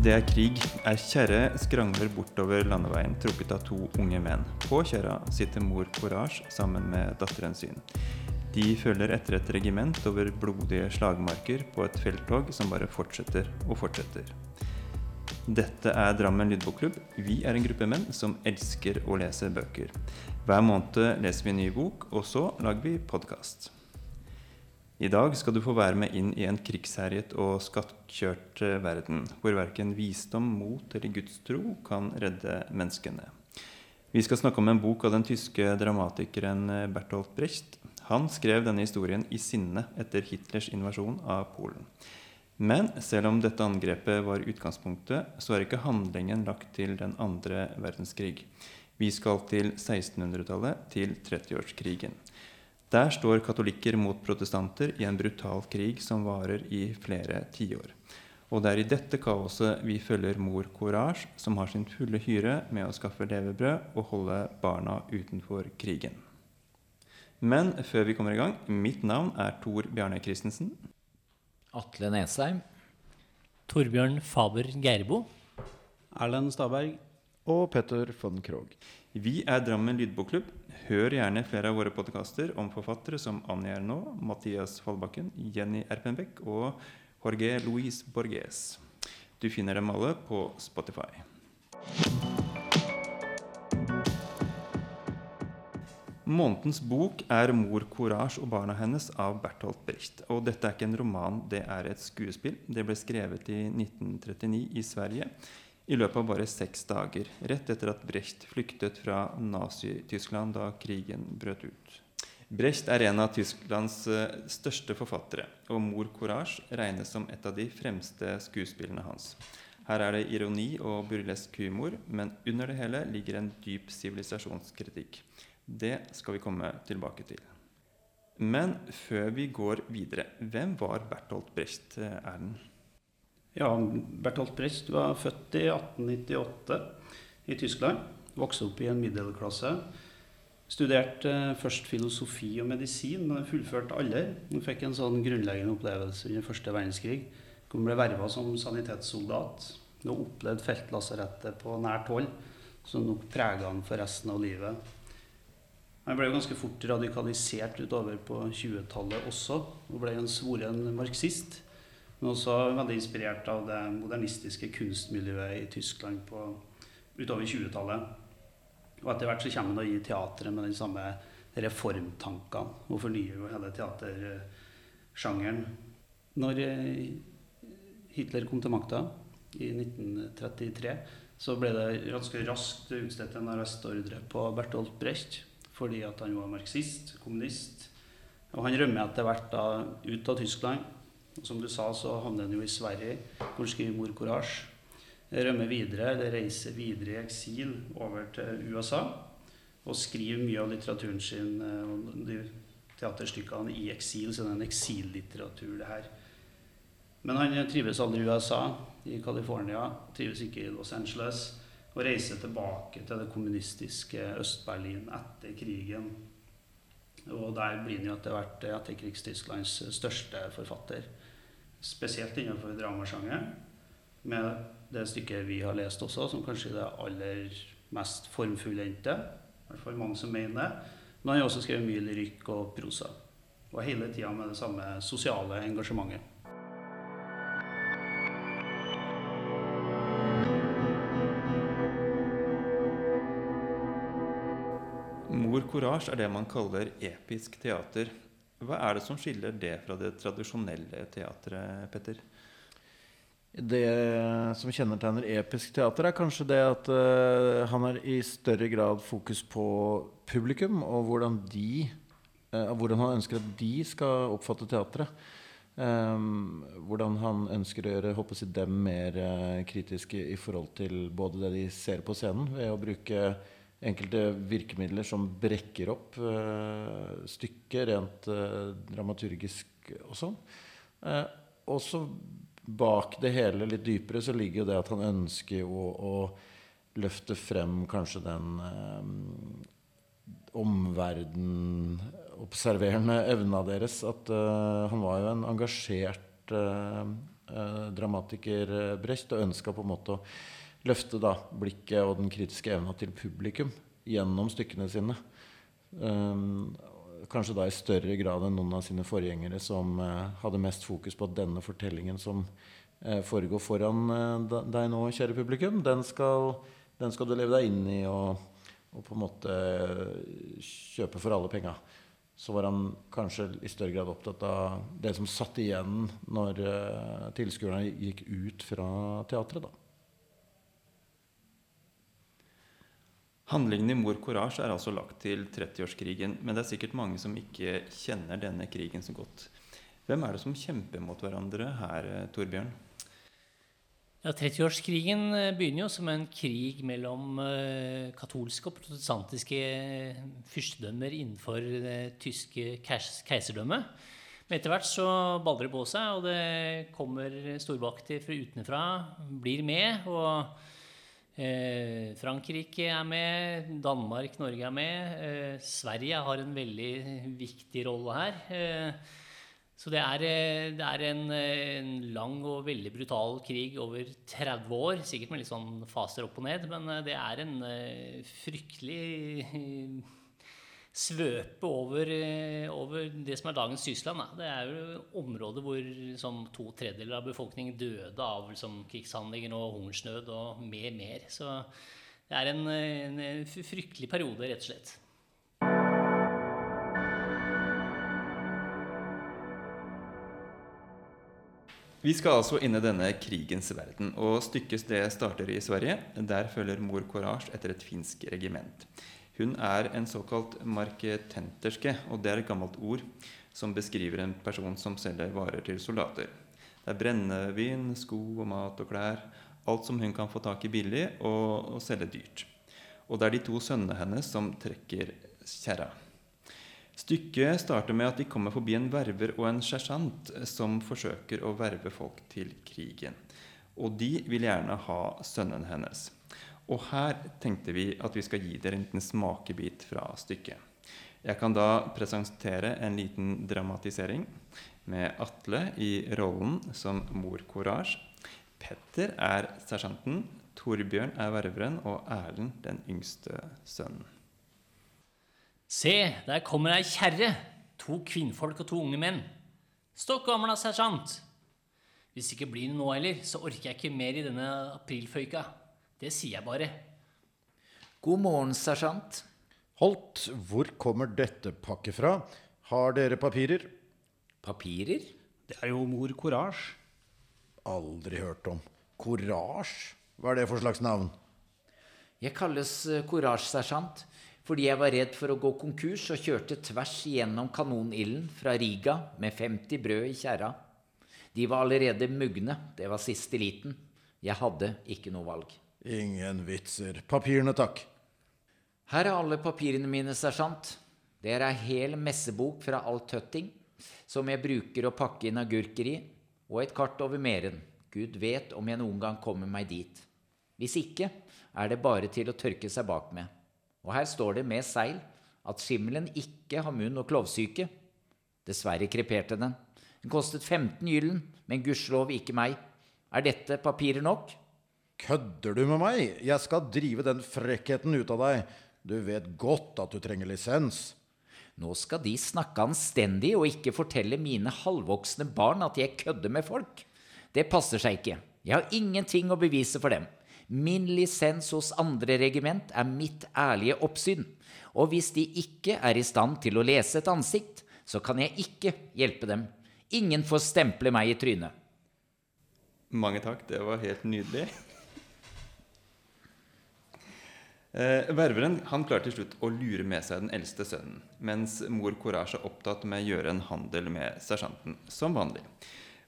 Det er krig. Er kjerre skrangler bortover landeveien trukket av to unge menn. På kjerra sitter mor Courage sammen med datteren sin. De følger etter et regiment over blodige slagmarker på et felttog som bare fortsetter og fortsetter. Dette er Drammen lydbokklubb. Vi er en gruppe menn som elsker å lese bøker. Hver måned leser vi en ny bok, og så lager vi podkast. I dag skal du få være med inn i en krigsherjet og skattkjørt eh, verden, hvor verken visdom, mot eller gudstro kan redde menneskene. Vi skal snakke om en bok av den tyske dramatikeren eh, Bertolt Brecht. Han skrev denne historien i sinne etter Hitlers invasjon av Polen. Men selv om dette angrepet var utgangspunktet, så er ikke handlingen lagt til den andre verdenskrig. Vi skal til 1600-tallet, til 30-årskrigen. Der står katolikker mot protestanter i en brutal krig som varer i flere tiår. Og det er i dette kaoset vi følger mor Courage, som har sin fulle hyre med å skaffe levebrød og holde barna utenfor krigen. Men før vi kommer i gang, mitt navn er Tor Bjarne Christensen. Atle Nesheim. Torbjørn Faber Geirbo. Erlend Staberg. Og Petter von Krogh. Vi er Drammen lydbokklubb. Hør gjerne flere av våre podkaster om forfattere som Annie Ernaux, Mathias Fallbakken, Jenny Erpenbeck og Jorge Luis Borges. Du finner dem alle på Spotify. Månedens bok er 'Mor Courage og barna hennes' av Bertolt Brecht. Og dette er ikke en roman, det er et skuespill. Det ble skrevet i 1939 i Sverige i løpet av bare seks dager, rett etter at Brecht flyktet fra Nazi-Tyskland da krigen brøt ut. Brecht er en av Tysklands eh, største forfattere, og 'Mor Courage' regnes som et av de fremste skuespillene hans. Her er det ironi og burlesk humor, men under det hele ligger en dyp sivilisasjonskritikk. Det skal vi komme tilbake til. Men før vi går videre, hvem var Bertolt Brecht, eh, Erlend? Ja, Bertolt Brecht var født i 1898 i Tyskland. Vokste opp i en middelklasse. Studerte eh, først filosofi og medisin, men fullførte aldri. Hun fikk en sånn grunnleggende opplevelse under første verdenskrig. Hun ble verva som sanitetssoldat og opplevde feltlasarettet på nært hold, som nok prega han for resten av livet. Han ble jo ganske fort radikalisert utover på 20-tallet også, og ble en svoren marxist. Men også veldig inspirert av det modernistiske kunstmiljøet i Tyskland på, utover 20-tallet. Og etter hvert så kommer han å gi teatret med den samme reformtankene og fornyer jo hele teatersjangeren. Når eh, Hitler kom til makta i 1933, så ble det ganske raskt utstedt en arrestordre på Bertolt Brecht fordi at han var marxist, kommunist. Og han rømmer etter hvert da ut av Tyskland som du sa, så havner han jo i Sverige, hvor han skriver 'Mor Courage'. Rømmer videre, eller reiser videre i eksil over til USA. Og skriver mye av litteraturen sin eh, og de teaterstykkene i eksil. Så det er en eksillitteratur, det her. Men han trives aldri i USA, i California. Trives ikke i Los Angeles. Og reiser tilbake til det kommunistiske Øst-Berlin etter krigen. Og der blir han jo etter hvert etterkrigstysklands største forfatter. Spesielt innenfor dramasjangeren. Med det stykket vi har lest også, som kanskje er det aller mest formfullendte. I hvert fall mange som mener det. Men han har også skrevet mye lyrikk og prosa. Og hele tida med det samme sosiale engasjementet. Mor Courage er det man kaller episk teater. Hva er det som skiller det fra det tradisjonelle teatret, Petter? Det som kjennetegner episk teater, er kanskje det at uh, han har i større grad fokus på publikum, og hvordan, de, uh, hvordan han ønsker at de skal oppfatte teatret. Um, hvordan han ønsker å gjøre håper jeg, dem mer uh, kritiske i forhold til både det de ser på scenen, ved å bruke enkelte virkemidler som brekker opp uh, stykket rent uh, dramaturgisk og sånn. Uh, også bak det hele, litt dypere, så ligger jo det at han ønsker å, å løfte frem kanskje den um, omverden observerende evna deres. At han var jo en engasjert dramatiker Brecht, og ønska på en måte å løfte da blikket og den kritiske evna til publikum gjennom stykkene sine. Um, kanskje da i større grad enn noen av sine forgjengere som uh, hadde mest fokus på at denne fortellingen som uh, foregår foran uh, deg nå, kjære publikum, den skal, den skal du leve deg inn i og, og på en måte kjøpe for alle penga. Så var han kanskje i større grad opptatt av det som satt igjen når tilskuerne gikk ut fra teatret, da. Handlingen i Mor Courage er altså lagt til 30-årskrigen, men det er sikkert mange som ikke kjenner denne krigen så godt. Hvem er det som kjemper mot hverandre her, Torbjørn? Ja, 30-årskrigen eh, begynner jo som en krig mellom uh, katolske og protestantiske eh, fyrstedømmer innenfor det tyske keiserdømmet. Men etter hvert så baller det på seg, og det kommer stormakter fra utenfra, blir med. og Eh, Frankrike er med, Danmark, Norge er med. Eh, Sverige har en veldig viktig rolle her. Eh, så det er, eh, det er en, en, lang og veldig brutal krig over 30 år. Sikkert med litt sånn faser opp og ned, men eh, det er en eh, fryktelig svøpe over, eh, over, det som er dagens Tyskland. Da. Det er jo områder hvor som to tredjedeler av befolkningen døde av liksom, krigshandlinger og hungersnød og mer, mer. Så det er en, en fryktelig periode, rett og slett. Vi skal altså inn i denne krigens verden, og stykkes det starter i Sverige. Der følger mor Courage etter et finsk regiment. Hun er en såkalt marketenterske, og det er et gammelt ord som beskriver en person som selger varer til soldater. Det er brennevin, sko og mat og klær. Alt som hun kan få tak i billig og, og selge dyrt. Og det er de to sønnene hennes som trekker kjerra. Stykket starter med at de kommer forbi en verver og en sersjant som forsøker å verve folk til krigen. Og de vil gjerne ha sønnen hennes. Og her tenkte vi at vi skal gi dere en liten smakebit fra stykket. Jeg kan da presentere en liten dramatisering med Atle i rollen som mor Courage. Petter er sersjanten, Torbjørn er ververen og Erlend den yngste sønnen. Se, der kommer ei kjerre, to kvinnfolk og to unge menn. Stokk gamla, sersjant! Hvis det ikke blir noe heller, så orker jeg ikke mer i denne aprilføyka. Det sier jeg bare. God morgen, sersjant. Holt, hvor kommer dette pakket fra? Har dere papirer? Papirer? Det er jo mor Courage. Aldri hørt om. Courage? Hva er det for slags navn? Jeg kalles eh, Courage, sersjant, fordi jeg var redd for å gå konkurs og kjørte tvers igjennom kanonilden fra Riga med 50 brød i kjerra. De var allerede mugne, det var siste liten. Jeg hadde ikke noe valg. Ingen vitser. Papirene, takk. Her er alle papirene mine, sersjant. Det er ei hel messebok fra Alt Tøtting, som jeg bruker å pakke inn agurker i, og et kart over Meren. Gud vet om jeg noen gang kommer meg dit. Hvis ikke er det bare til å tørke seg bak med. Og her står det med seil at skimmelen ikke har munn- og klovsyke. Dessverre kreperte den. Den kostet 15 gyllen, men gudskjelov ikke meg. Er dette papirer nok? Kødder du med meg? Jeg skal drive den frekkheten ut av deg. Du vet godt at du trenger lisens. Nå skal de snakke anstendig og ikke fortelle mine halvvoksne barn at jeg kødder med folk. Det passer seg ikke. Jeg har ingenting å bevise for dem. Min lisens hos andre regiment er mitt ærlige oppsyn. Og hvis de ikke er i stand til å lese et ansikt, så kan jeg ikke hjelpe dem. Ingen får stemple meg i trynet. Mange takk, det var helt nydelig. Eh, ververen han klarer til slutt å lure med seg den eldste sønnen, mens mor Courage er opptatt med å gjøre en handel med sersjanten, som vanlig.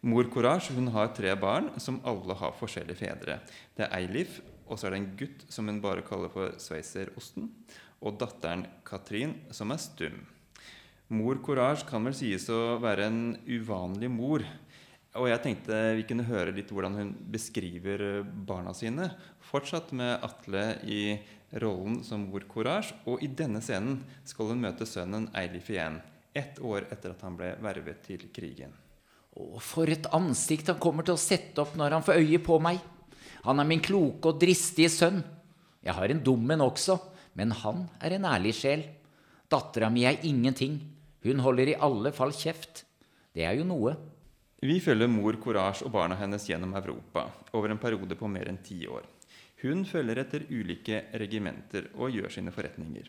Mor Courage hun har tre barn som alle har forskjellige fedre. Det er Eilif, og så er det en gutt som hun bare kaller for Sveiserosten, og datteren Katrin, som er stum. Mor Courage kan vel sies å være en uvanlig mor. Og jeg tenkte vi kunne høre litt hvordan hun beskriver barna sine. Fortsatt med Atle i rollen som mor Courage, og i denne scenen skal hun møte sønnen Eilif igjen, ett år etter at han ble vervet til krigen. Å, for et ansikt han kommer til å sette opp når han får øye på meg. Han er min kloke og dristige sønn. Jeg har en dum en også, men han er en ærlig sjel. Dattera mi er ingenting. Hun holder i alle fall kjeft. Det er jo noe. Vi følger mor Courage og barna hennes gjennom Europa over en periode på mer enn ti år. Hun følger etter ulike regimenter og gjør sine forretninger.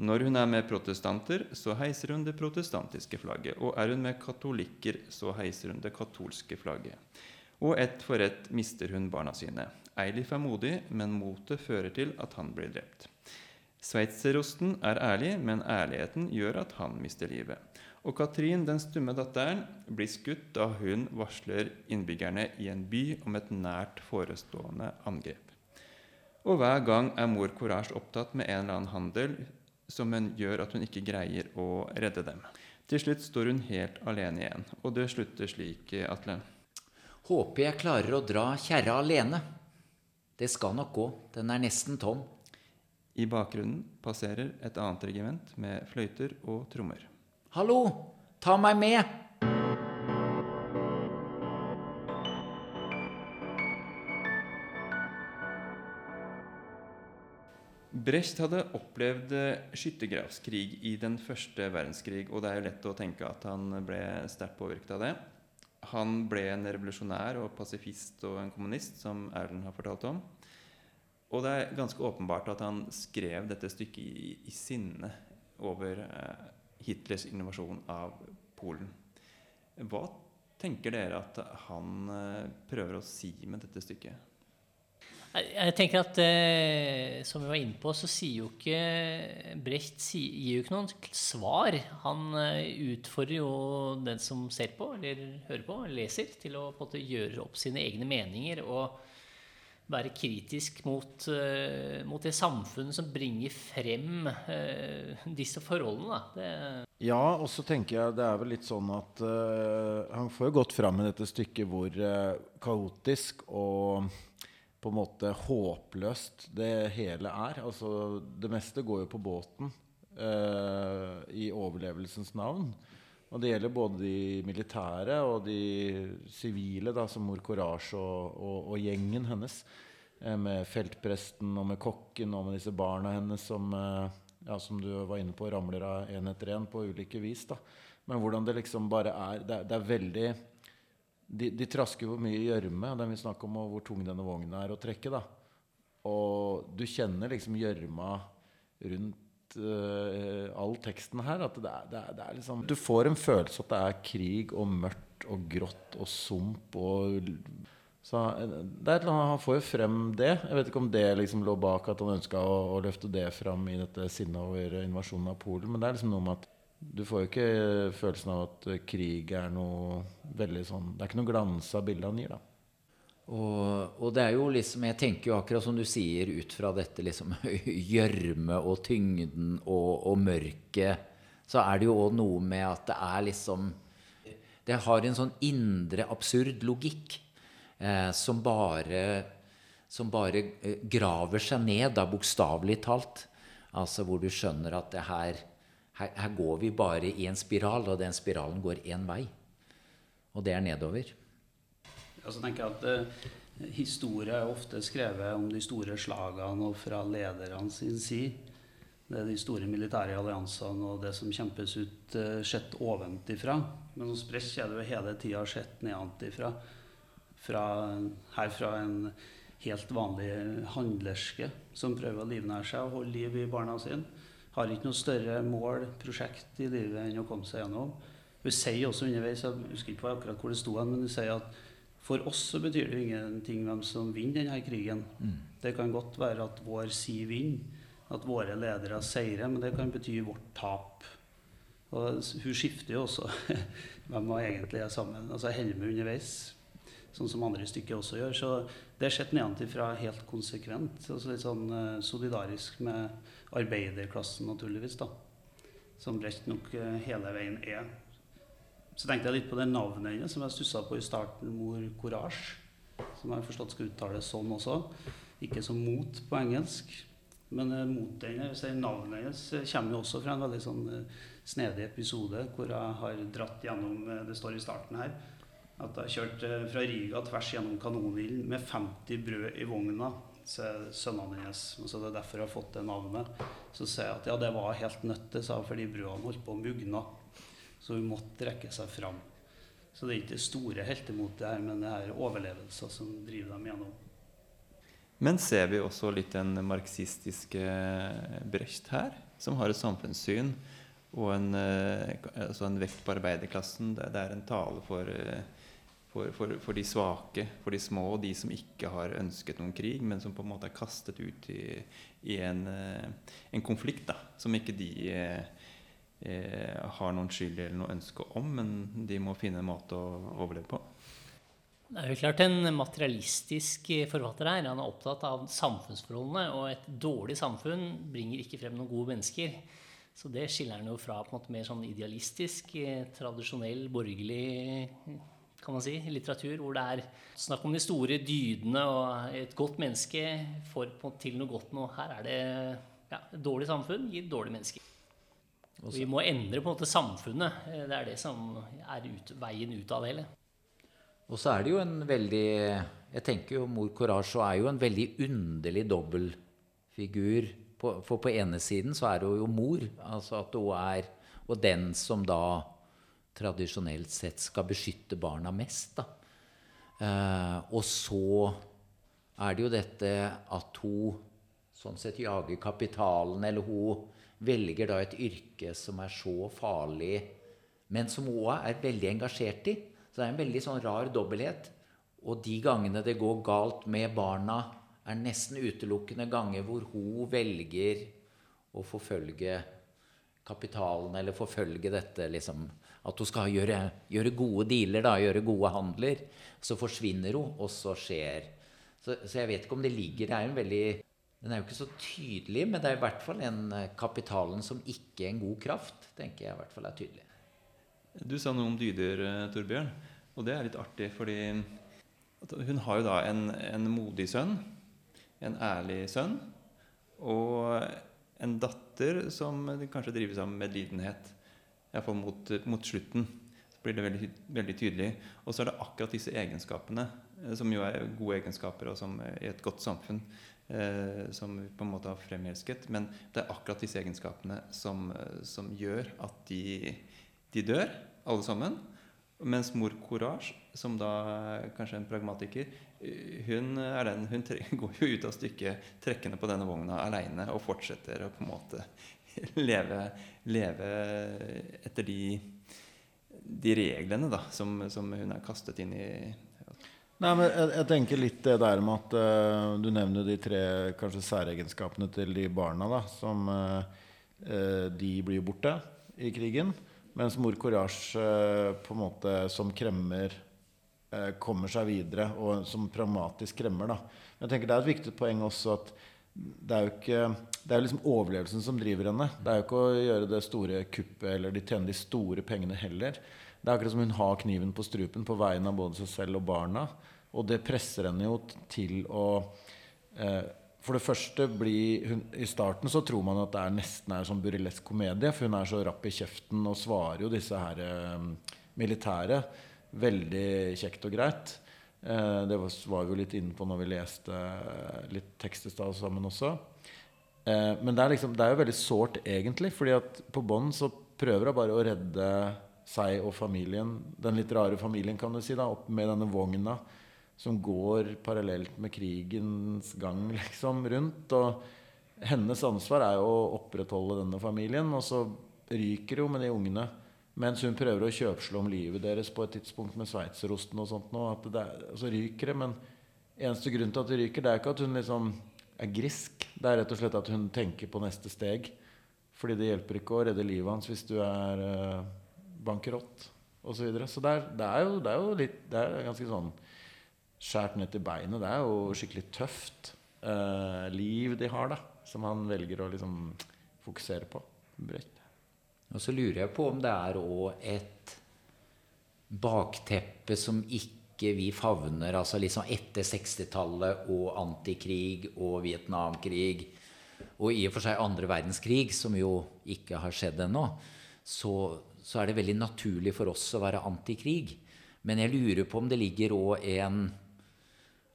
Når hun er med protestanter, så heiser hun det protestantiske flagget. Og er hun med katolikker, så heiser hun det katolske flagget. Og ett for ett mister hun barna sine. Eilif er modig, men motet fører til at han blir drept. Sveitserosten er ærlig, men ærligheten gjør at han mister livet. Og Katrin, den stumme datteren, blir skutt da hun varsler innbyggerne i en by om et nært forestående angrep. Og hver gang er mor Courage opptatt med en eller annen handel som hun gjør at hun ikke greier å redde dem. Til slutt står hun helt alene igjen, og det slutter slik, Atle. Håper jeg klarer å dra kjerra alene. Det skal nok gå, den er nesten tom. I bakgrunnen passerer et annet regiment med fløyter og trommer. Hallo, ta meg med! Brecht hadde opplevd skyttergravskrig i den første verdenskrig, og det er jo lett å tenke at han ble sterkt påvirket av det. Han ble en revolusjonær og pasifist og en kommunist, som Erlend har fortalt om. Og det er ganske åpenbart at han skrev dette stykket i, i sinne over eh, Hitlers invasjon av Polen. Hva tenker dere at han eh, prøver å si med dette stykket? Jeg tenker at eh, Som vi var inne på, så sier jo ikke Brecht gir jo ikke noen svar. Han eh, utfordrer jo den som ser på, eller hører på, leser, til å på en måte gjøre opp sine egne meninger og være kritisk mot, eh, mot det samfunnet som bringer frem eh, disse forholdene. Det, Ja, og så tenker jeg det er vel litt sånn at eh, han får jo godt fram med dette stykket hvor eh, kaotisk og på en måte håpløst det hele er. Altså, det meste går jo på båten eh, i overlevelsens navn. Og det gjelder både de militære og de sivile, da, som mor Courage og, og, og gjengen hennes. Eh, med feltpresten og med kokken og med disse barna hennes som, eh, ja, som du var inne på, ramler av én etter én på ulike vis. da. Men hvordan det liksom bare er Det, det er veldig de, de trasker jo mye i gjørme. og Det er mye snakk om hvor tung denne vogna er å trekke. da. Og du kjenner liksom gjørma rundt uh, all teksten her. At det er, det, er, det er liksom Du får en følelse at det er krig og mørkt og grått og sump og så eh, det er et eller annet, Han får jo frem det. Jeg vet ikke om det liksom lå bak at han ønska å, å løfte det fram i dette sinnet over invasjonen av Polen. Men det er liksom noe med at du får jo ikke følelsen av at krig er noe veldig sånn Det er ikke noe glansa bilde han gir, da. Og, og det er jo liksom Jeg tenker jo akkurat som du sier, ut fra dette liksom gjørme og tyngden og, og mørket, så er det jo òg noe med at det er liksom Det har en sånn indre absurd logikk eh, som bare som bare eh, graver seg ned, da bokstavelig talt. Altså hvor du skjønner at det her, her, her går vi bare i en spiral, og den spiralen går én vei. Og det er nedover. Og så tenker jeg at eh, Historie er ofte skrevet om de store slagene og fra lederne sin side. Det er de store militære alliansene og det som kjempes ut, eh, sett ovenfra. Men hos Brecht er det jo hele tida sett nedenfra. Fra, her fra en helt vanlig handlerske som prøver å livnære seg og holde liv i barna sine. Har ikke noe større mål, prosjekt i livet enn å komme seg gjennom. Hun sier også underveis, jeg husker ikke akkurat hvor det sto, men hun sier at for oss så betyr det ingenting hvem som vinner denne krigen. Det kan godt være at vår side vinner, at våre ledere seirer, men det kan bety vårt tap. Og hun skifter jo også hvem hun egentlig er sammen med. Altså med underveis, sånn som andre i stykket også gjør. Så det har sett nedenfra helt konsekvent. Altså litt sånn eh, solidarisk med arbeiderklassen, naturligvis, da. Som Brecht nok eh, hele veien er. Så tenkte jeg litt på det navnet hennes som jeg stussa på i starten, mor Courage. Som jeg har forstått skal uttales sånn også. Ikke som mot på engelsk. Men eh, mot henne, så navnet hennes kommer jo også fra en veldig sånn eh, snedig episode hvor jeg har dratt gjennom Det står i starten her. At jeg kjørte fra Riga tvers gjennom kanonilden med 50 brød i vogna. Sønnene hennes. Så det er derfor jeg har fått det navnet. Så sier jeg at ja, det var helt nødt til, sa jeg, fordi brødene holdt på å mugne. Så hun måtte trekke seg fram. Så det er ikke det store heltemotet her, men det er overlevelser som driver dem gjennom. Men ser vi også litt den marxistiske Brecht her, som har et samfunnssyn og en, eh, altså en vekt på arbeiderklassen? Det er en tale for, eh, for, for, for, de svake, for de små, de som ikke har ønsket noen krig, men som på en måte er kastet ut i, i en, eh, en, konflikt da, som ikke de eh, har noen skyld eller noe ønske om, men de må finne en måte å overleve på. Det er jo klart en materialistisk forfatter her. Han er opptatt av samfunnsforholdene. Og et dårlig samfunn bringer ikke frem noen gode mennesker. Så det skiller han jo fra på en måte mer sånn idealistisk, tradisjonell, borgerlig kan man si, litteratur, hvor det er snakk om de store dydene, og et godt menneske får til noe godt nå. Her er det ja, et dårlig samfunn gir dårlige mennesker. Og vi må endre på en måte samfunnet. Det er det som er ut, veien ut av det hele. Og så er det jo en veldig Jeg tenker jo Mor Courage er jo en veldig underlig dobbeltfigur. For på ene siden så er hun jo mor. Altså at hun er Og den som da tradisjonelt sett skal beskytte barna mest. Da. Eh, og så er det jo dette at hun sånn sett jager kapitalen, eller hun velger da et yrke som er så farlig, men som hun òg er veldig engasjert i. Så det er en veldig sånn rar dobbelthet. Og de gangene det går galt med barna, er nesten utelukkende ganger hvor hun velger å forfølge kapitalen, eller forfølge dette liksom at hun skal gjøre, gjøre gode dealer, da, gjøre gode handler. Så forsvinner hun, og så skjer så, så, jeg vet ikke om det ligger Det er en veldig Den er jo ikke så tydelig, men det er i hvert fall en eh, kapitalen som ikke er en god kraft, tenker jeg i hvert fall er tydelig. Du sa noe om dyder, eh, Torbjørn. Og det er litt artig, fordi hun har jo da en, en modig sønn. En ærlig sønn. Og en datter som kanskje drives av medlidenhet. Iallfall mot, mot slutten. Så blir det veldig, veldig tydelig. Og så er det akkurat disse egenskapene, eh, som jo er gode egenskaper og som i et godt samfunn, eh, som vi på en måte har fremelsket. Men det er akkurat disse egenskapene som, eh, som gjør at de, de, dør, alle sammen. Mens mor Courage, som da kanskje er en pragmatiker, eh, hun, den, hun går jo ut av stykket trekkende på denne vogna aleine og fortsetter å på en måte leve, leve etter de, de reglene da, som, som, hun er kastet inn i. Nei, men jeg, jeg tenker litt det der med at uh, du nevner de tre kanskje særegenskapene til de barna. da, Som uh, de blir borte i krigen. Mens mor Courage uh, på en måte som kremmer kommer seg videre, og som pragmatisk kremmer. da. Men jeg tenker Det er et viktig poeng også at det er jo ikke det er liksom overlevelsen som driver henne. Det er jo ikke å gjøre det store kuppet eller de tjene de store pengene heller. Det er akkurat som hun har kniven på strupen på vegne av både seg selv og barna. Og det presser henne jo til å eh, For det første bli hun, I starten så tror man at det er nesten er sånn burlesk komedie, for hun er så rapp i kjeften og svarer jo disse her eh, militære veldig kjekt og greit. Eh, det var, var, vi jo litt inne på når vi leste litt tekst i stad sammen også. Eh, men det er, liksom, det er, jo veldig sårt, egentlig. fordi at på bånn så prøver hun bare å redde seg og familien, den litt rare familien, kan du si, da, opp med denne vogna som går parallelt med krigens gang liksom, rundt. Og hennes ansvar er jo å opprettholde denne familien. Og så ryker hun med de ungene. Mens hun prøver å kjøpslå om livet deres på et tidspunkt med sveitserosten og sånt. Nå, at det, så ryker det, men eneste grunn til at det ryker, det er ikke at hun liksom er grisk. Det er rett og slett at hun tenker på neste steg. Fordi det hjelper ikke å redde livet hans hvis du er uh, bankerott osv. Så, videre. så det er, det, er jo, det er, jo, litt Det er ganske sånn skjært ned til beinet. Det er jo skikkelig tøft uh, liv de har, da. Som han velger å liksom fokusere på. Brett. Og så lurer jeg på om det er òg et bakteppe som ikke ikke vi favner altså liksom etter 60-tallet og antikrig og Vietnamkrig og i og for seg andre verdenskrig, som jo ikke har skjedd ennå, så, så, er det veldig naturlig for oss å være antikrig. Men jeg lurer på om det ligger òg en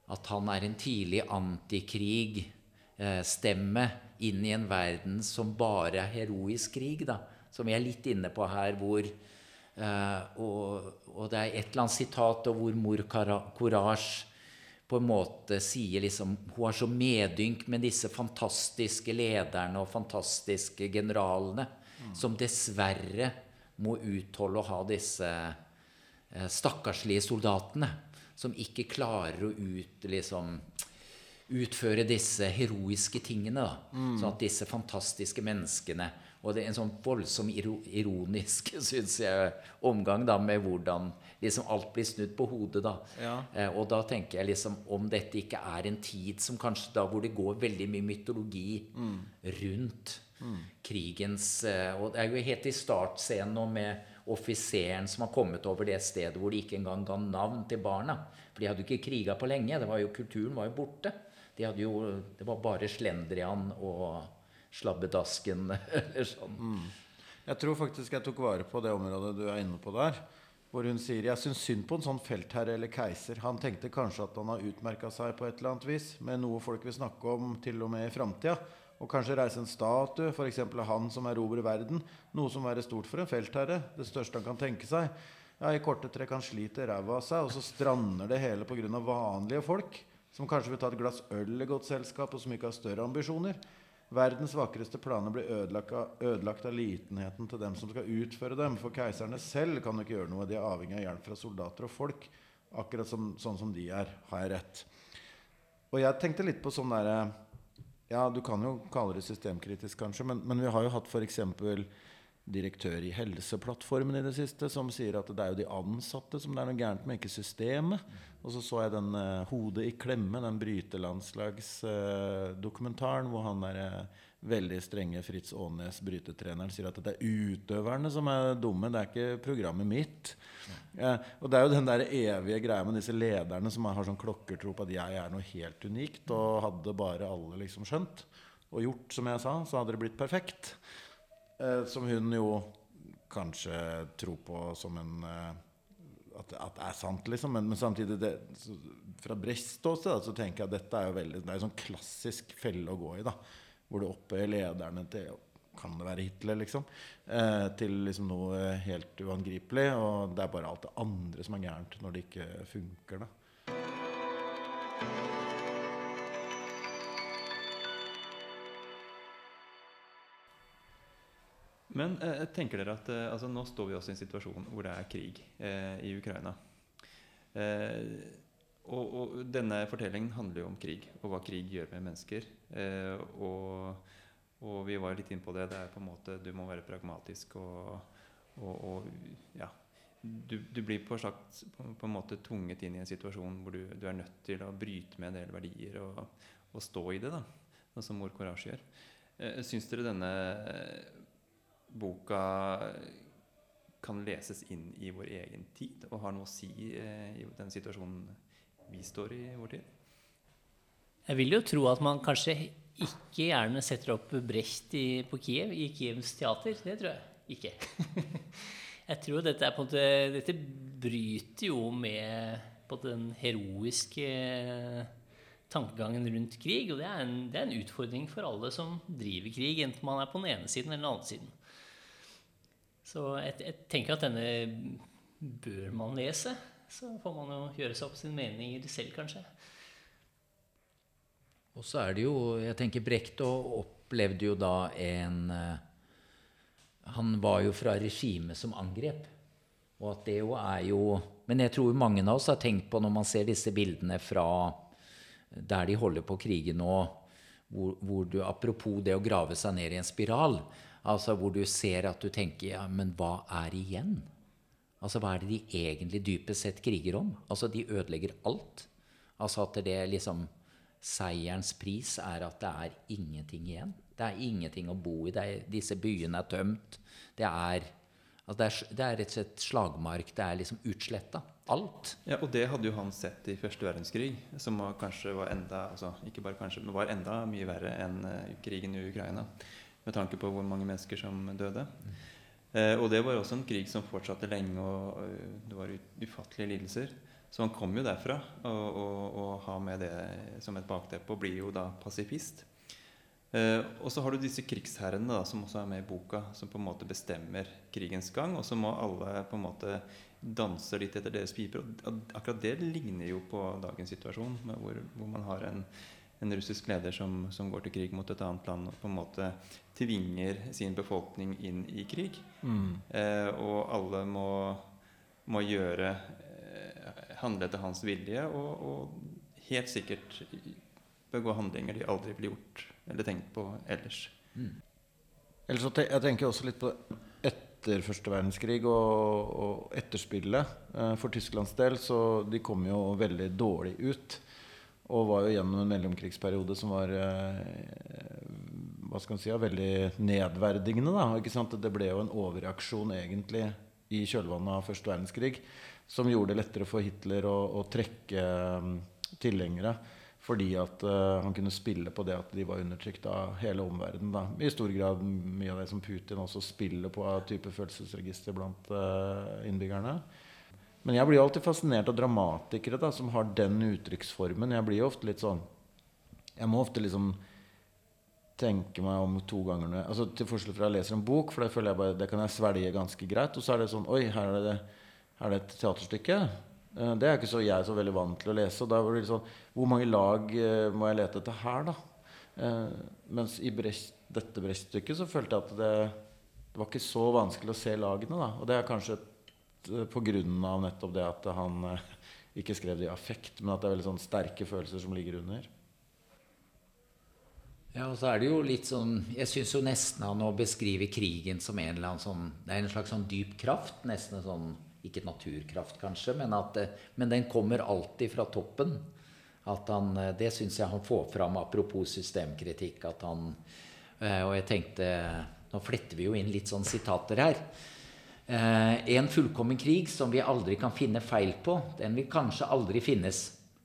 At han er en tidlig antikrig-stemme inn i en verden som bare er heroisk krig, da. Som vi er litt inne på her, hvor eh, og, og, det er et eller annet sitat hvor mor Courage på en måte sier liksom Hun har så medynk med disse fantastiske lederne og fantastiske generalene, mm. som dessverre må utholde å ha disse eh, stakkarslige soldatene som ikke klarer å ut, liksom, utføre disse heroiske tingene. Mm. Sånn at disse fantastiske menneskene Og det er en sånn voldsom ironisk, syns jeg, omgang da, med hvordan liksom alt blir snudd på hodet. da. Ja. Eh, og da tenker jeg liksom om dette ikke er en tid som kanskje da hvor det går veldig mye mytologi mm. rundt mm. krigens eh, Og det er jo helt i startscenen nå med offiseren som har kommet over det stedet hvor de ikke engang ga navn til barna. For de hadde jo ikke kriga på lenge. Det var jo, kulturen var jo borte. De jo, det var bare slendrian og slabbedasken eller sånn. Mm. Jeg tror faktisk jeg tok vare på det området du er inne på der. Hvor hun sier jeg syns synd på en sånn feltherre eller keiser. Han tenkte kanskje at han har utmerka seg på et eller annet vis med noe folk vil snakke om til og med i framtida. Og kanskje reise en statue, f.eks. av han som erobrer verden. Noe som være stort for en feltherre. Det største han kan tenke seg. Ja, I korte trekk han sliter ræva av seg, og så strander det hele pga. vanlige folk. Som kanskje vil ta et glass øl i godt selskap, og som ikke har større ambisjoner. Verdens vakreste planer blir ødelagt av, ødelagt av, litenheten til dem som skal utføre dem. For keiserne selv kan jo ikke gjøre noe. De er avhengig av hjelp fra soldater og folk. Akkurat som, sånn som de er. Har jeg rett? Og jeg tenkte litt på sånn derre ja, du kan jo kalle det systemkritisk, kanskje, men, men vi har jo hatt f.eks. direktør i Helseplattformen i det siste som sier at det er jo de ansatte som det er noe gærent med, ikke systemet. Og så så jeg den uh, 'Hodet i klemme', den brytelandslagsdokumentaren uh, hvor han der uh, veldig strenge Fritz Aanes, brytetreneren, sier at det er utøverne som er dumme, det er ikke programmet mitt. Eh, og det er jo den der evige greia med disse lederne som har sånn klokkertro på at jeg er noe helt unikt, og hadde bare alle liksom skjønt og gjort som jeg sa, så hadde det blitt perfekt. Eh, som hun jo kanskje tror på som en eh, at, at, det er sant, liksom. Men, men samtidig, det, så, fra Brechts ståsted, så tenker jeg at dette er jo veldig, det er en sånn klassisk felle å gå i. da hvor du opphøyer lederne til kan det være Hitler, liksom? Eh, til liksom noe helt uangripelig. Og det er bare alt det andre som er gærent når det ikke funker. da. Men eh, tenker dere at eh, altså, nå står vi også i en situasjon hvor det er krig eh, i Ukraina. Eh, og, og, denne fortellingen handler jo om krig, og hva krig gjør med mennesker. Eh, og, og, vi var litt inne på det. Det er på en måte Du må være pragmatisk og, og ja. Du, du, blir på, slags, på, på, en måte tvunget inn i en situasjon hvor du, du, er nødt til å bryte med en del verdier og, stå i det, da, sånn som Mor Courage gjør. Eh, Syns dere denne boka kan leses inn i vår egen tid og har noe å si eh, i den situasjonen vi står i vår tid? Jeg vil jo tro at man kanskje ikke gjerne setter opp Brecht i, på Kiev, i Kievs teater. Det tror jeg ikke. jeg tror dette, måte, dette bryter jo med den heroiske tankegangen rundt krig. Og det er, en, det er, en, utfordring for alle som driver krig, enten man er på den ene siden eller den andre siden. Så jeg, jeg tenker at denne bør man lese. Så får man jo gjøre seg opp sin mening selv, kanskje. Og så er det jo Jeg tenker Brecht opplevde jo da en eh, Han var jo fra regimet som angrep. Og at det jo er jo Men jeg tror mange av oss har tenkt på, når man ser disse bildene fra der de holder på å krige nå, hvor, hvor, du Apropos det å grave seg ned i en spiral. Altså hvor du ser at du tenker Ja, men hva er igjen? Altså hva er det de egentlig dypest sett kriger om? Altså de ødelegger alt. Altså at det liksom Seierens pris er at det er ingenting igjen. Det er ingenting å bo i. Er, disse byene er tømt. Det er, altså det, er, det er, rett og slett slagmark. Det er liksom utsletta. Alt. Ja, Og det hadde jo han sett i første verdenskrig, som var kanskje var enda altså ikke bare kanskje, men var enda mye verre enn uh, krigen i Ukraina. Med tanke på hvor mange mennesker som døde. Eh, og det var også en krig som fortsatte lenge, og øh, det var ufattelige lidelser. Så han kom jo derfra, og, og, og har med det som et bakteppe, og blir jo da pasifist. Eh, og så har du disse krigsherrene da, som også er med i boka, som på en måte bestemmer krigens gang. Og så må alle på en måte danse litt etter deres piper. Og akkurat det ligner jo på dagens situasjon, hvor, hvor, man har en, en russisk leder som, som, går til krig mot et annet land og på en måte tvinger sin befolkning inn i krig. Mm. Eh, og alle må, må gjøre eh, handle etter hans vilje, og, og helt sikkert begå handlinger de aldri ville gjort eller tenkt på ellers. Mm. Ellers, jeg tenker også litt på etter første verdenskrig og, og etterspillet eh, for Tysklands del. Så de kom jo veldig dårlig ut. Og var jo gjennom en mellomkrigsperiode som var eh, hva skal man si, veldig nedverdigende. Da, ikke sant? Det ble jo en overreaksjon egentlig i kjølvannet av første verdenskrig som gjorde det lettere for Hitler å, å trekke um, tilhengere. Fordi at uh, han kunne spille på det at de var undertrykt av hele omverdenen. Da. I stor grad mye av det som Putin også spiller på av type følelsesregister blant uh, innbyggerne. Men jeg blir alltid fascinert av dramatikere da, som har den uttrykksformen. Jeg blir ofte litt sånn Jeg må ofte liksom tenke meg om to ganger når jeg, altså Til forskjell fra jeg leser en bok, for det føler jeg bare, det kan jeg svelge ganske greit. Og så er det sånn Oi, her er det, her er det et teaterstykke. Uh, det er ikke så jeg er så veldig vant til å lese. Og da blir det sånn hvor mange lag eh, må jeg lete etter her, da? Eh, mens i brest, dette Brecht-stykket så følte jeg at det, det, var ikke så vanskelig å se lagene. da. Og det er kanskje eh, pga. nettopp det at han eh, ikke skrev det i affekt, men at det er veldig sånn sterke følelser som ligger under. Ja, og så er det jo litt sånn Jeg syns jo nesten han å beskrive krigen som en eller annen sånn Det er en slags sånn dyp kraft. Nesten sånn Ikke naturkraft, kanskje, men, at, men den kommer alltid fra toppen. At han, eh, det syns jeg han får fram, apropos systemkritikk. At han, eh, og jeg tenkte Nå fletter vi jo inn litt sånn sitater her. Eh, en fullkommen krig som vi aldri kan finne feil på, den vil kanskje aldri finnes.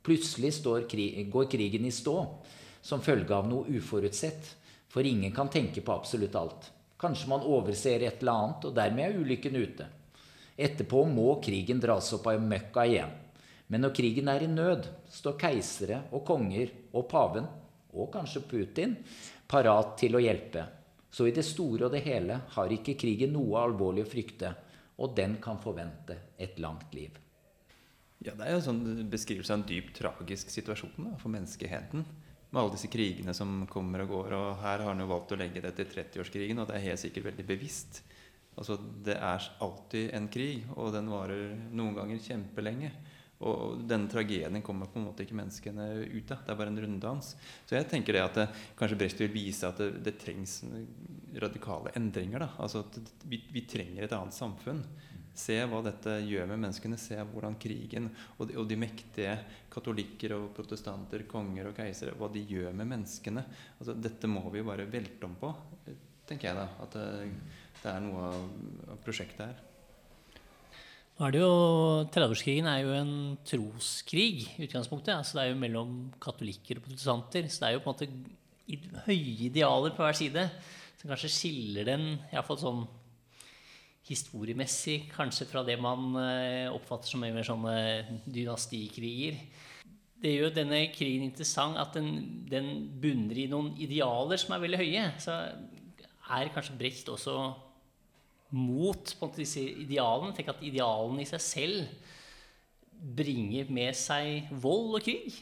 Plutselig krig, går krigen i stå som følge av noe uforutsett. For ingen kan tenke på absolutt alt. Kanskje man overser et eller annet, og dermed er ulykken ute. Etterpå må krigen dras opp av møkka igjen. Men når krigen er i nød, står keisere og konger og paven, og kanskje Putin, parat til å hjelpe. Så i det store og det hele har ikke krigen noe alvorlig å frykte, og den kan forvente et langt liv. Ja, Det er jo en sånn beskrivelse av en dypt tragisk situasjon da, for menneskeheten. Med alle disse krigene som kommer og går. Og her har han jo valgt å legge det til 30-årskrigen, og det er helt sikkert veldig bevisst. Altså, Det er alltid en krig, og den varer noen ganger kjempelenge. Og denne tragedien kommer på en måte ikke menneskene ut av. Det er bare en runddans. Så jeg tenker det at det, kanskje Brecht vil vise at det, det trengs radikale endringer. Da. Altså at vi, vi, trenger et annet samfunn. Se hva dette gjør med menneskene. Se hvordan krigen og de, og de mektige katolikker og protestanter, konger og keisere, hva de gjør med menneskene. Altså, dette må vi bare velte om på, tenker jeg da. At det, det er noe av prosjektet her. Nå er det jo, 30-årskrigen er jo en troskrig i utgangspunktet. Altså det er jo mellom katolikker og protestanter. Så det er jo på en måte høye idealer på hver side som kanskje skiller den iallfall sånn historiemessig kanskje fra det man eh, oppfatter som mer sånne dynastikriger. Det gjør denne krigen interessant at den, den bunner i noen idealer som er veldig høye. Så er kanskje Brecht også mot på disse idealene. Tenk at idealene i seg selv bringer med seg vold og krig.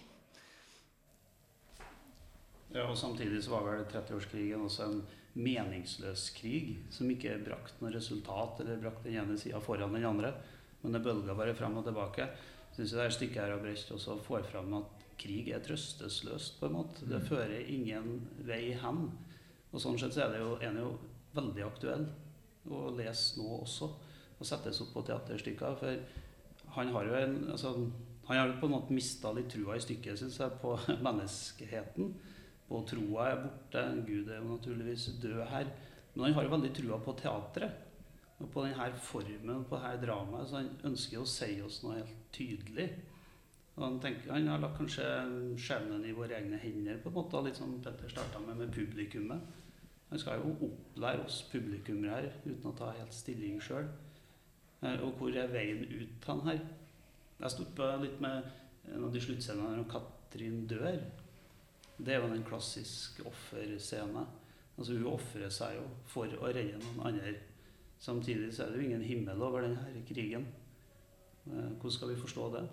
Ja, og Samtidig så var vel 30-årskrigen også en meningsløs krig som ikke brakte noe resultat eller brakte den ene sida foran den andre. Men det bølga bare frem og tilbake. Syns det er stykket her av Brecht også får fram at krig er trøstesløst. på en måte. Det mm. fører ingen vei hen. Og sånn sett så er det jo, en jo veldig aktuell å lese nå også. Og settes opp på teaterstykker. For han har jo en, altså, han har på en måte mista litt trua i stykket, syns jeg, på menneskeheten. På troa er borte. Gud er jo naturligvis død her. Men han har jo veldig trua på teatret. Og på denne formen, på dette dramaet. Så han ønsker å si oss noe helt tydelig. Og han, tenker, han har lagt kanskje skjebnen i våre egne hender, på en måte, litt som Petter starta med, med publikummet. Han skal jo opplære oss publikummere uten å ta helt stilling sjøl. Og hvor er veien ut han her? Jeg stoppa litt med en av de sluttscenene når Katrin dør. Det er jo en klassisk offerscene. Altså Hun ofrer seg jo for å redde noen andre. Samtidig så er det jo ingen himmel over denne krigen. Hvordan skal vi forstå det?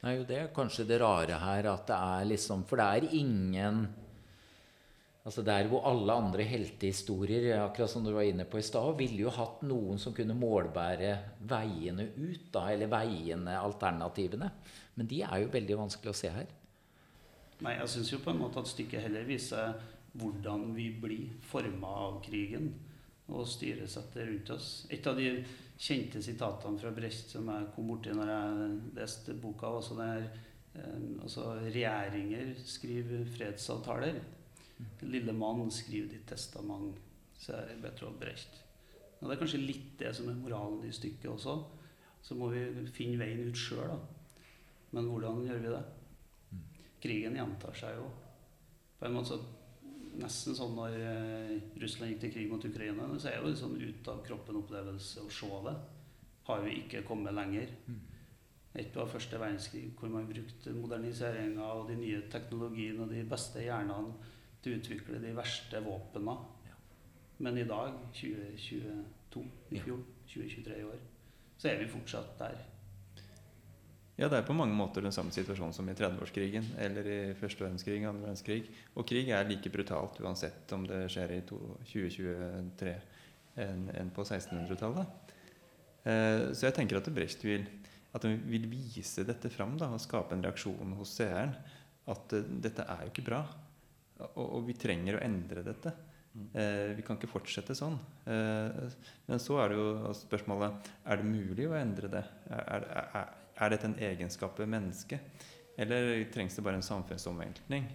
Nei, jo, Det er kanskje det rare her at det er liksom For det er ingen Altså Der hvor alle andre heltehistorier akkurat som du var inne på i sted, ville jo hatt noen som kunne målbære veiene ut, da, eller veiene, alternativene. Men de er jo veldig vanskelig å se her. Nei, jeg syns jo på en måte at stykket heller viser hvordan vi blir forma av krigen og styresettet rundt oss. Et av de kjente sitatene fra Brecht som jeg kom borti når jeg leste boka, var sånn der eh, altså, regjeringer skriver fredsavtaler. Lille mann, skriv ditt testament, sier Bertolt Brecht. Og Det er kanskje litt det som er moralen i stykket også. Så må vi finne veien ut sjøl, da. Men hvordan gjør vi det? Krigen gjentar seg jo. På en måte så Nesten sånn når eh, Russland gikk til krig mot Ukraina, så er det jo sånn ut av kroppen-opplevelse å se det. Har vi ikke kommet lenger. Etter første verdenskrig, hvor man brukte moderniseringa og de nye teknologiene og de beste hjernene til å utvikle de verste våpnene. Men i dag, 2022, i fjor, 2023 i år, så er vi fortsatt der. Ja, det er på mange måter den samme situasjonen som i 30-årskrigen eller i første verdenskrig, andre verdenskrig. Og krig er like brutalt uansett om det skjer i 2023 enn på 1600-tallet. Eh, så jeg tenker at Brecht vil, at han vil vise dette fram da, og skape en reaksjon hos seeren. At uh, dette er jo ikke bra. Og, og, vi trenger å endre dette. Eh, vi kan ikke fortsette sånn. Eh, men så er det jo spørsmålet er det mulig å endre det. Er, er, er dette en egenskap ved mennesket? Eller trengs det bare en samfunnsomveltning?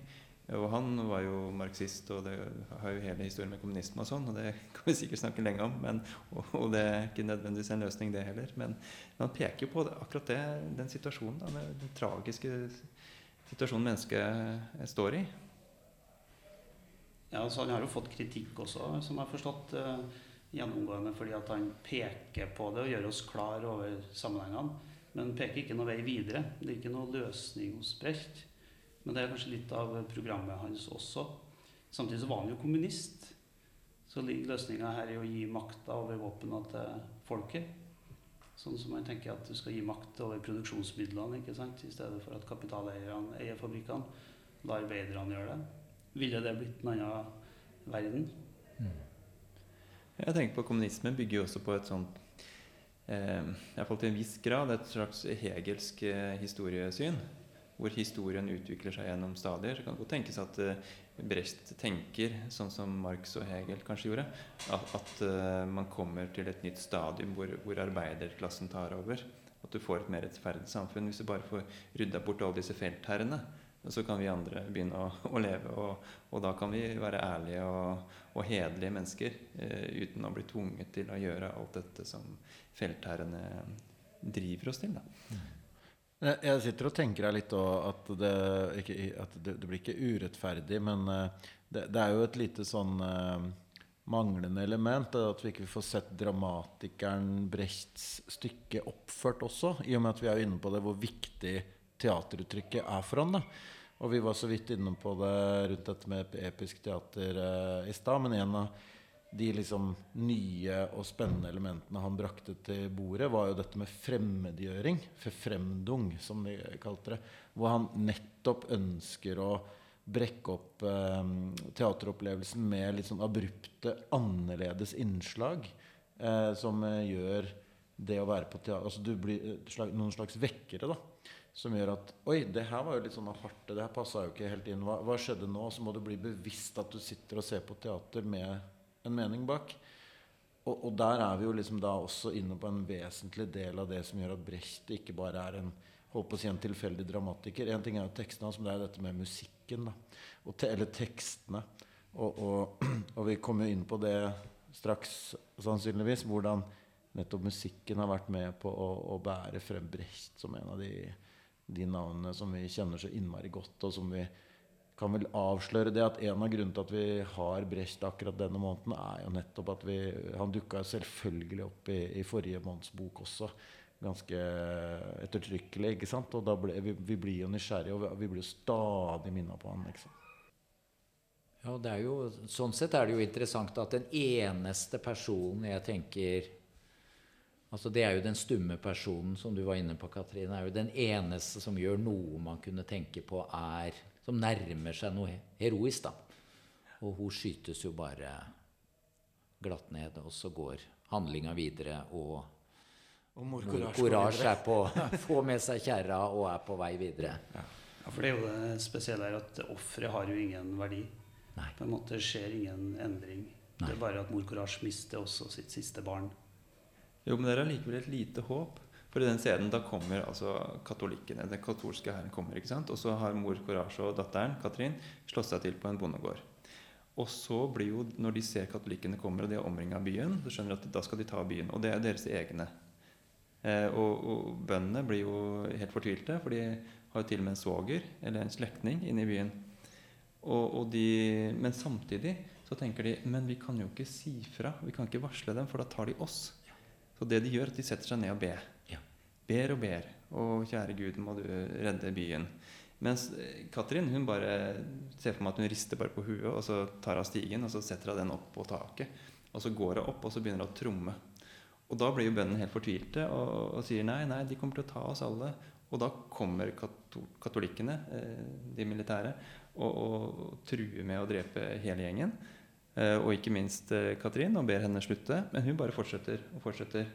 Og han var jo marxist, og det har jo hele historien med kommunisme og sånn, og det kan vi sikkert snakke lenge om, men, og, og, det er ikke nødvendigvis en løsning, det heller. Men, men han peker på det, akkurat det, den situasjonen, da, den tragiske situasjonen mennesket står i. Ja, så Han har jo fått kritikk også, som jeg har forstått, uh, gjennomgående fordi at han peker på det og gjør oss klar over sammenhengene. Men peker ikke noe vei videre. Det er ikke noe løsning hos Brecht. Men det er kanskje litt av programmet hans også. Samtidig så var han jo kommunist. Så ligger løsninga her i å gi makta over våpna til folket. Sånn som man tenker at du skal gi makt over produksjonsmidlene ikke sant? i stedet for at kapitaleierne eier fabrikkene. La arbeiderne gjøre det. Ville det blitt en annen verden? Mm. Jeg tenker på Kommunismen bygger jo også på et sånt eh, Iallfall til en viss grad et slags hegelsk eh, historiesyn. Hvor historien utvikler seg gjennom stadier. Så kan det godt tenkes at eh, Brecht tenker sånn som Marx og Hegel kanskje gjorde. At, at eh, man kommer til et nytt stadium hvor, hvor arbeiderklassen tar over. At du får et mer rettferdig samfunn hvis du bare får rydda bort alle disse feltherrene så kan vi andre begynne å, å leve. Og, og, da kan vi være ærlige og, og hederlige mennesker eh, uten å bli tvunget til å gjøre alt dette som feltherrene driver oss til. Da. Jeg sitter og tenker her litt at, det, ikke, at det, det, blir ikke urettferdig, men eh, det, det, er jo et lite sånn uh, manglende element. At vi ikke får sett dramatikeren Brechts stykke oppført også. I og med at vi er inne på det hvor viktig teateruttrykket er for han. da og vi var så vidt inne på det rundt dette med episk teater eh, i stad. Men en av de liksom nye og spennende elementene han brakte til bordet, var jo dette med fremmedgjøring. Forfremdung, som de kalte det. Hvor han nettopp ønsker å brekke opp eh, teateropplevelsen med litt sånn abrupte, annerledes innslag. Eh, som gjør det å være på teater Altså blir slag, noen slags vekkere, da som gjør at Oi, det her var jo litt sånn aparte. Det her passa jo ikke helt inn. Hva, hva, skjedde nå? Så må du bli bevisst at du sitter og ser på teater med en mening bak. Og, og, der er vi jo liksom da også inne på en vesentlig del av det som gjør at Brecht ikke bare er en holdt på å si en tilfeldig dramatiker. En ting er jo tekstene hans, men det er dette med musikken. da, te, Eller tekstene. Og, og, og, vi kommer jo inn på det straks, sannsynligvis. Hvordan nettopp musikken har vært med på å, å bære frem Brecht som en av de de navnene som vi kjenner så innmari godt, og som vi kan vel avsløre det at en av grunnene til at vi har Brecht akkurat denne måneden, er jo nettopp at vi Han dukka selvfølgelig opp i, i forrige måneds bok også. Ganske ettertrykkelig. ikke sant? Og da ble, vi, vi blir jo nysgjerrige, og vi, blir jo stadig minna på han. ikke sant? Ja, jo, Sånn sett er det jo interessant at den eneste personen jeg tenker altså Det er jo den stumme personen som du var inne på, Katrine. er jo Den eneste som gjør noe man kunne tenke på er Som nærmer seg noe heroisk. da. Og hun skytes jo bare glatt ned, og så går handlinga videre. Og Og mor Courage er på, får med seg kjerra og er på vei videre. Ja, for det er jo det spesielle her at offeret har jo ingen verdi. Nei. På en måte skjer ingen endring. Det er bare at mor Courage mister også sitt siste barn. Jo, men det er allikevel et lite håp. For i den scenen da kommer altså katolikkene, den katolske hæren kommer. ikke sant? Og så har mor Courage og datteren Katrin slått seg til på en bondegård. Og så blir jo, når de ser katolikkene kommer og de har omringa byen, så skjønner de at da skal de ta byen. Og det er deres egne. Eh, og, og bøndene blir jo helt fortvilte, for de har jo til og med en svoger eller en slektning inne i byen. Og, og de, men samtidig så tenker de men vi kan jo ikke si fra. Vi kan ikke varsle dem, for da tar de oss. Så det de gjør, at de setter seg ned og ber. Ja. Ber og ber. Og kjære Gud, må du redde byen. Mens eh, Katrin hun bare ser for meg at hun rister bare på huet, og så tar hun stigen og så setter hun den opp på taket. Og så går hun opp og så begynner hun å tromme. Og da blir jo bøndene helt fortvilte og, og sier nei, nei, de kommer til å ta oss alle. Og da kommer katol katolikkene, eh, de militære, og, og truer med å drepe hele gjengen. Eh, og ikke minst eh, Katrin, og ber henne slutte. Men hun bare fortsetter og fortsetter.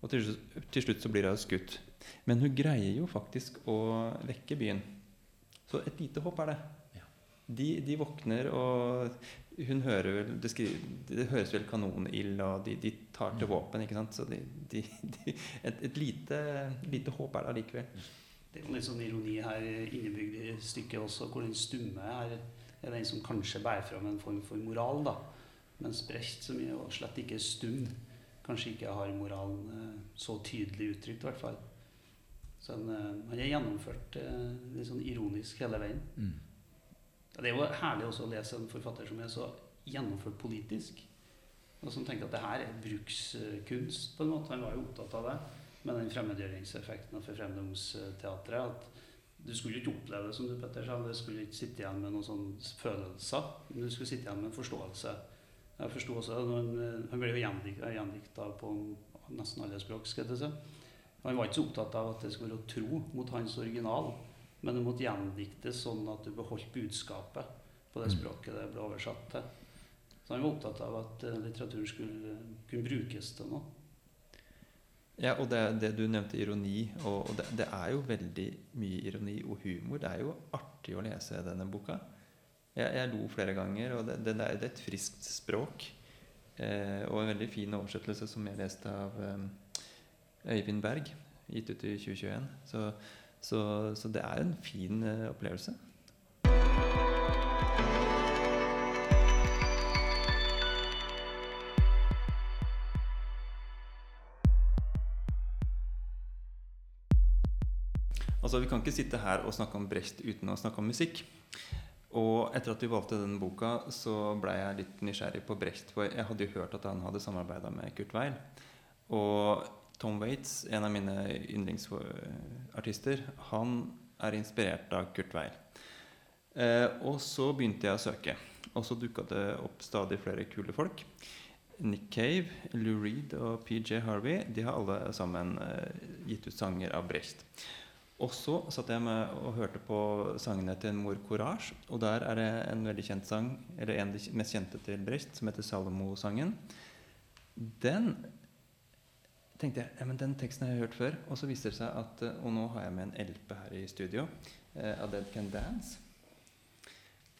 Og til, slutt- til slutt så blir hun skutt. Men hun greier jo faktisk å vekke byen. Så et lite håp er det. Ja. De, de våkner, og hun hører vel Det, skriver, det høres vel kanonild, og de, de tar til våpen. ikke sant? Så de, et, et lite, lite håp er det allikevel. Det er litt sånn ironi her innebygd i stykket også, hvor den stumme her er den som kanskje bærer fram en form for moral, da. Mens Brecht, som jo slett ikke er stum, kanskje ikke har moralen eh, så tydelig uttrykt, i hvert fall. Så han, eh, han er gjennomført eh, litt sånn ironisk hele veien. Mm. Det er jo herlig også å lese en forfatter som er så gjennomført politisk. Og som tenker at det her er brukskunst, på en måte. Han var jo opptatt av det med den fremmedgjøringseffekten av forfremdungsteatret. At du skulle ikke oppleve det, som du Petter sa, du skulle ikke sitte igjen med noen sånne følelser. Men du skulle sitte igjen med en forståelse. Jeg forsto også han, han ble jo gjendikta på nesten alle språk. skal jeg si. Han var ikke så opptatt av at det skulle være tro mot hans original, men det måtte gjendiktes sånn at du beholdt budskapet på det språket det ble oversatt til. Så han var opptatt av at eh, litteraturen skulle kunne brukes til noe. Ja, og det, det du nevnte ironi, og, det, det er jo veldig mye ironi og humor. Det er jo artig å lese denne boka. Jeg, jeg lo flere ganger, og det, det, er et friskt språk. Eh, og en veldig fin oversettelse som jeg leste av eh, Øyvind Berg, gitt ut i 2021. Så, så, så det er en fin eh, opplevelse. Altså, Vi kan ikke sitte her og snakke om Brecht uten å snakke om musikk. Og etter at vi valgte denne boka, så ble jeg litt nysgjerrig på Brecht. For jeg hadde jo hørt at han hadde samarbeida med Kurt Weil. Og Tom Waits, en av mine yndlingsartister, han er inspirert av Kurt Weil. Eh, og så begynte jeg å søke, og så dukka det opp stadig flere kule folk. Nick Cave, Lou Reed og PJ Harvey de har alle sammen eh, gitt ut sanger av Brecht. Og så satt jeg med og hørte på sangene til Mor Courage. Og der er det en veldig kjent sang, eller en av de mest kjente til Brecht, som heter Salomo-sangen. Den tenkte jeg ja, men den teksten har jeg hørt før. Og så viste det seg at eh, Og nå har jeg med en LP her i studio eh, av Dead Can Dance.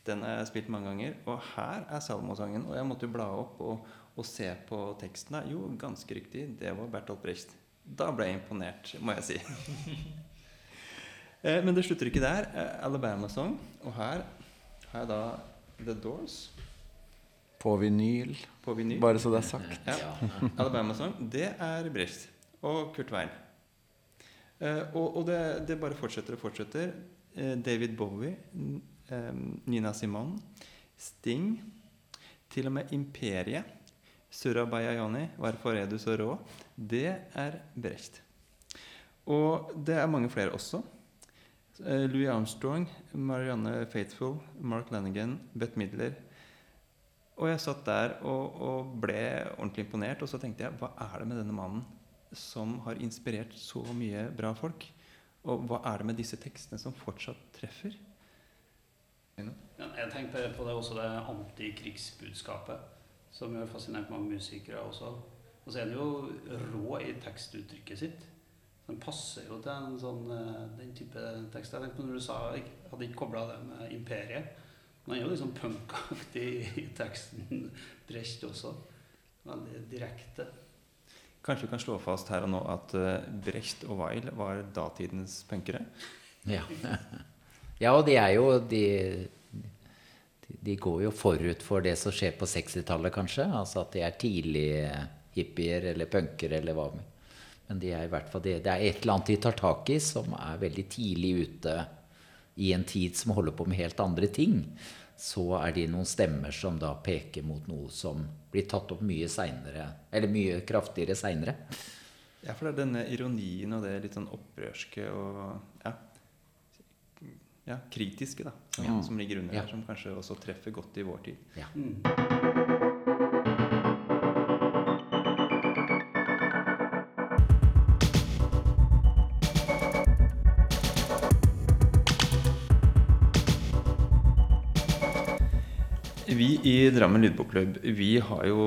Den har jeg spilt mange ganger. Og her er Salomo-sangen. Og jeg måtte jo bla opp og, og se på teksten. Jo, ganske riktig, det var Bertolt Brecht. Da ble jeg imponert, må jeg si. Eh, Men det slutter ikke der. Eh, Alabama Song. Og her har jeg da The Doors På vinyl, på vinyl. bare så det er sagt. Ja. Alabama Song, det er Brecht og Kurt Weil. Eh, og og det, det bare fortsetter og fortsetter. David Bowie, Nina Simone, Sting, til og med Imperiet, Surabaya Yoni, 'Hvorfor er du så rå?' Det er Brecht. Og det er mange flere også. Eh, Louis Armstrong, Marianne Faithfull, Mark Lanigan, Bette Midler. Og jeg satt der og, og, ble ordentlig imponert, og så tenkte jeg hva er det med denne mannen som har inspirert så mye bra folk? Og hva er det med disse tekstene som fortsatt treffer? Ja, jeg tenkte på det også det antikrigsbudskapet, som har fascinert mange musikere også. Og så er han jo rå i tekstuttrykket sitt. Den passer jo til en sånn, eh, den type tekst. Jeg tenkte på når du sa Jeg hadde ikke kobla det med imperiet. Men han er jo liksom punkaktig i teksten. Brecht også. Veldig direkte. Kanskje vi kan slå fast her og nå at uh, Brecht og Weil var datidens punkere? Ja. ja, og de er jo de, de går jo forut for det som skjer på 60-tallet, kanskje. Altså at de er tidlige hippier eller punkere eller hva. Men de er i hvert fall det, det er et eller annet de tar tak i som er veldig tidlig ute i en tid som holder på med helt andre ting så er de noen stemmer som da peker mot noe som blir tatt opp mye seinere, eller mye kraftigere seinere. Ja, for det er denne ironien og det litt sånn opprørske og ja, ja kritiske da, som, ja. som ligger under ja. her, som kanskje også treffer godt i vår tid. Ja. Mm. I Drammen lydbokklubb vi, jo,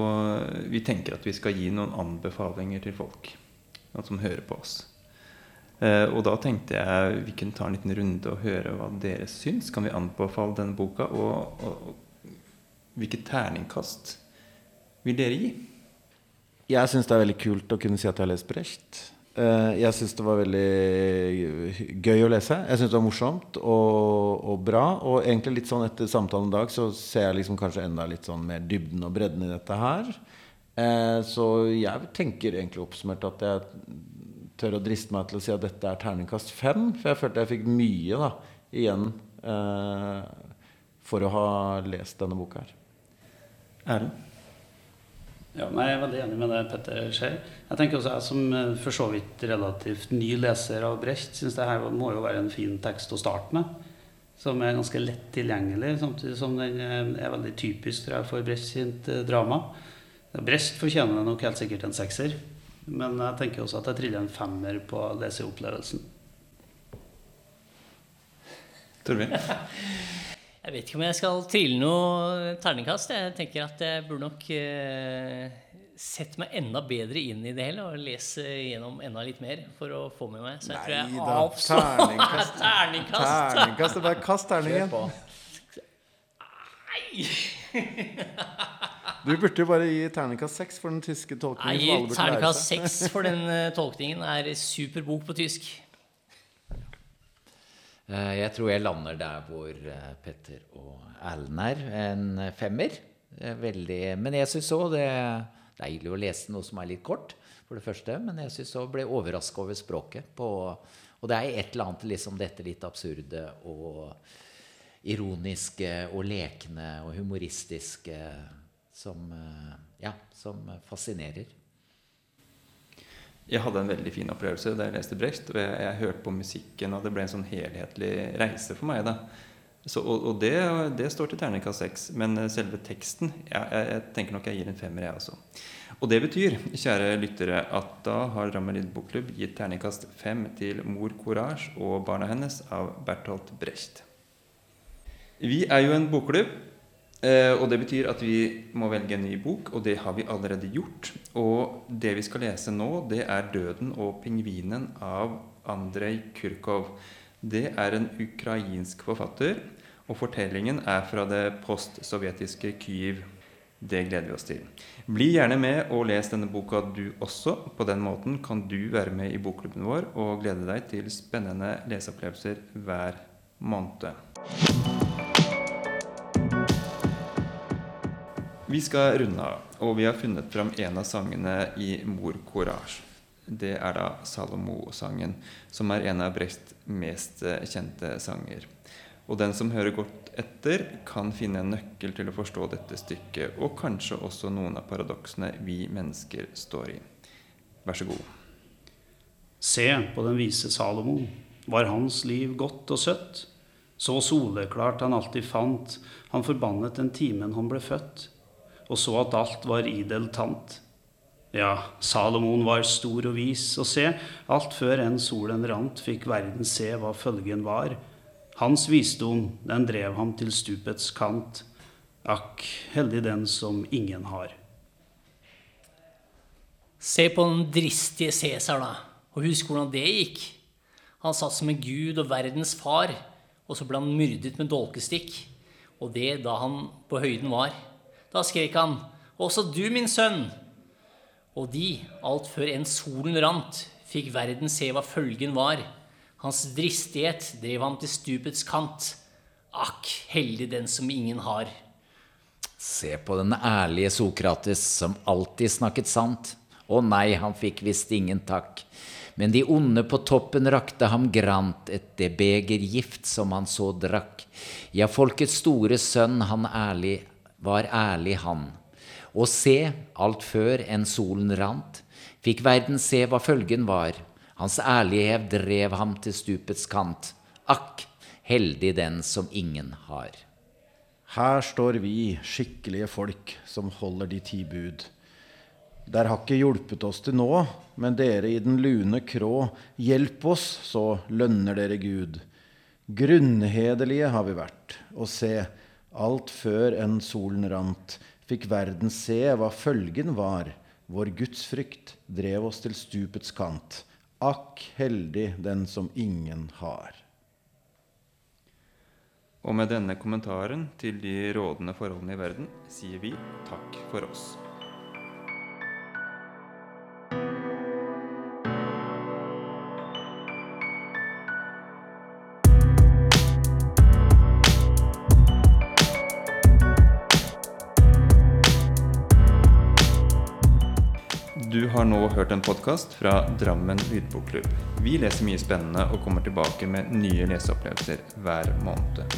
vi tenker at vi skal gi noen anbefalinger til folk. Noen som hører på oss. Eh, og da tenkte jeg vi kunne ta en liten runde og høre hva dere syns. Kan vi anbefale denne boka? Og, og, og hvilket terningkast vil dere gi? Jeg syns det er veldig kult å kunne si at jeg har lest Brecht. Eh, jeg syns det var veldig gøy å lese. Jeg syns det var morsomt og, og, bra. Og egentlig litt sånn etter samtalen i dag så ser jeg liksom kanskje enda litt sånn mer dybden og bredden i dette her. Eh, så jeg tenker egentlig oppsummert at jeg tør å driste meg til å si at dette er terningkast fem. For jeg følte jeg fikk mye da, igjen eh, for å ha lest denne boka her. Erlend? Ja, jeg er veldig enig med det Petter sier. Jeg tenker også jeg som eh, for så vidt relativt ny leser av Brecht syns det her må jo være en fin tekst å starte med. Som er ganske lett tilgjengelig, samtidig som den eh, er veldig typisk tror jeg, for Brecht sitt eh, drama. Brecht fortjener nok helt sikkert en sekser. Men jeg tenker også at jeg triller en femmer på leseopplevelsen. Torbjørn? Jeg vet ikke om jeg skal trille noe terningkast. Jeg tenker at jeg burde nok uh, sette meg enda bedre inn i det hele og lese gjennom enda litt mer for å få med meg. Så jeg tror jeg da, terningkast. terningkast. terningkast. Bare kast terningen. Nei! du burde jo bare gi terningkast seks for den tyske tolkningen. Nei, terningkast seks for den tolkningen. tolkningen er super bok på tysk. Eh, jeg tror jeg lander der hvor eh, Petter og Erlend er. En femmer. Veldig, men jeg syns òg det er deilig å lese noe som er litt kort, for det første. Men jeg syns òg ble overraska over språket. På, og det er et eller annet liksom dette litt absurde og ironiske og lekne og humoristiske som, eh, ja, som fascinerer. Jeg hadde en veldig fin opplevelse da jeg leste Brecht. Og jeg, jeg hørte på musikken, og det ble en sånn helhetlig reise for meg. da. Så, og, og det, det, står til terningkast seks. Men eh, selve teksten jeg, jeg, jeg, tenker nok jeg gir en femmer, jeg også. Og det betyr, kjære lyttere, at da har Ramelid Bokklubb gitt terningkast fem til 'Mor Courage og barna hennes' av Bertolt Brecht. Vi er jo en bokklubb Eh, og Det betyr at vi må velge en ny bok, og det har vi allerede gjort. Og det vi skal lese nå, det er 'Døden og pingvinen' av Andrej Kurkov. Det er en ukrainsk forfatter, og fortellingen er fra det postsovjetiske Kyiv. Det gleder vi oss til. Bli gjerne med og les denne boka du også. På den måten kan du være med i bokklubben vår og glede deg til spennende leseopplevelser hver måned. Vi skal runde av, og vi har funnet fram en av sangene i Mor Courage. Det er da Salomo-sangen, som er en av Brechts mest kjente sanger. Og den som hører godt etter, kan finne en nøkkel til å forstå dette stykket, og kanskje også noen av paradoksene vi mennesker står i. Vær så god. Se på den vise Salomo. Var hans liv godt og søtt? Så soleklart han alltid fant, han forbannet den timen han ble født, og så at alt var idel tant. Ja, Salomon var stor og vis, og se, alt før enn solen rant, fikk verden se hva følgen var. Hans visdom, den drev ham til stupets kant. Akk, heldig den som ingen har. Se på den dristige Cæsar, da, og husk hvordan det gikk. Han satt som en gud og verdens far, og så ble han myrdet med dolkestikk. Og det da han på høyden var. Da skrek han, også du, min sønn. Og de, alt før enn solen rant, fikk verden se hva følgen var. Hans dristighet drev ham til stupets kant. Akk, heldig den som ingen har. Se på den ærlige Sokrates som alltid snakket sant. Å nei, han fikk visst ingen takk. Men de onde på toppen rakte ham grant et det beger gift som han så drakk. Ja, folkets store sønn, han ærlig, var ærlig han. Og se, alt før enn solen rant, fikk verden se hva følgen var. Hans ærlighet drev ham til stupets kant. Akk, heldig den som ingen har. Her står vi, skikkelige folk, som holder de ti bud. Der har ikke hjulpet oss til nå, men dere i den lune krå, hjelp oss, så lønner dere Gud. Grunnhederlige har vi vært, og se, alt før enn solen rant, fikk verden se hva følgen var. Vår gudsfrykt drev oss til stupets kant. Akk heldig den som ingen har. Og med denne kommentaren til de rådende forholdene i verden sier vi takk for oss. Har nå hørt en podkast fra Drammen lydbokklubb. Vi leser mye spennende og kommer tilbake med nye leseopplevelser hver måned.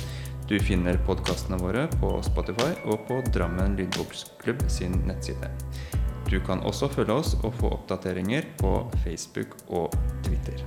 Du finner podkastene våre på Spotify og på Drammen lydbokklubb sin nettside. Du kan også følge oss og få oppdateringer på Facebook og Twitter.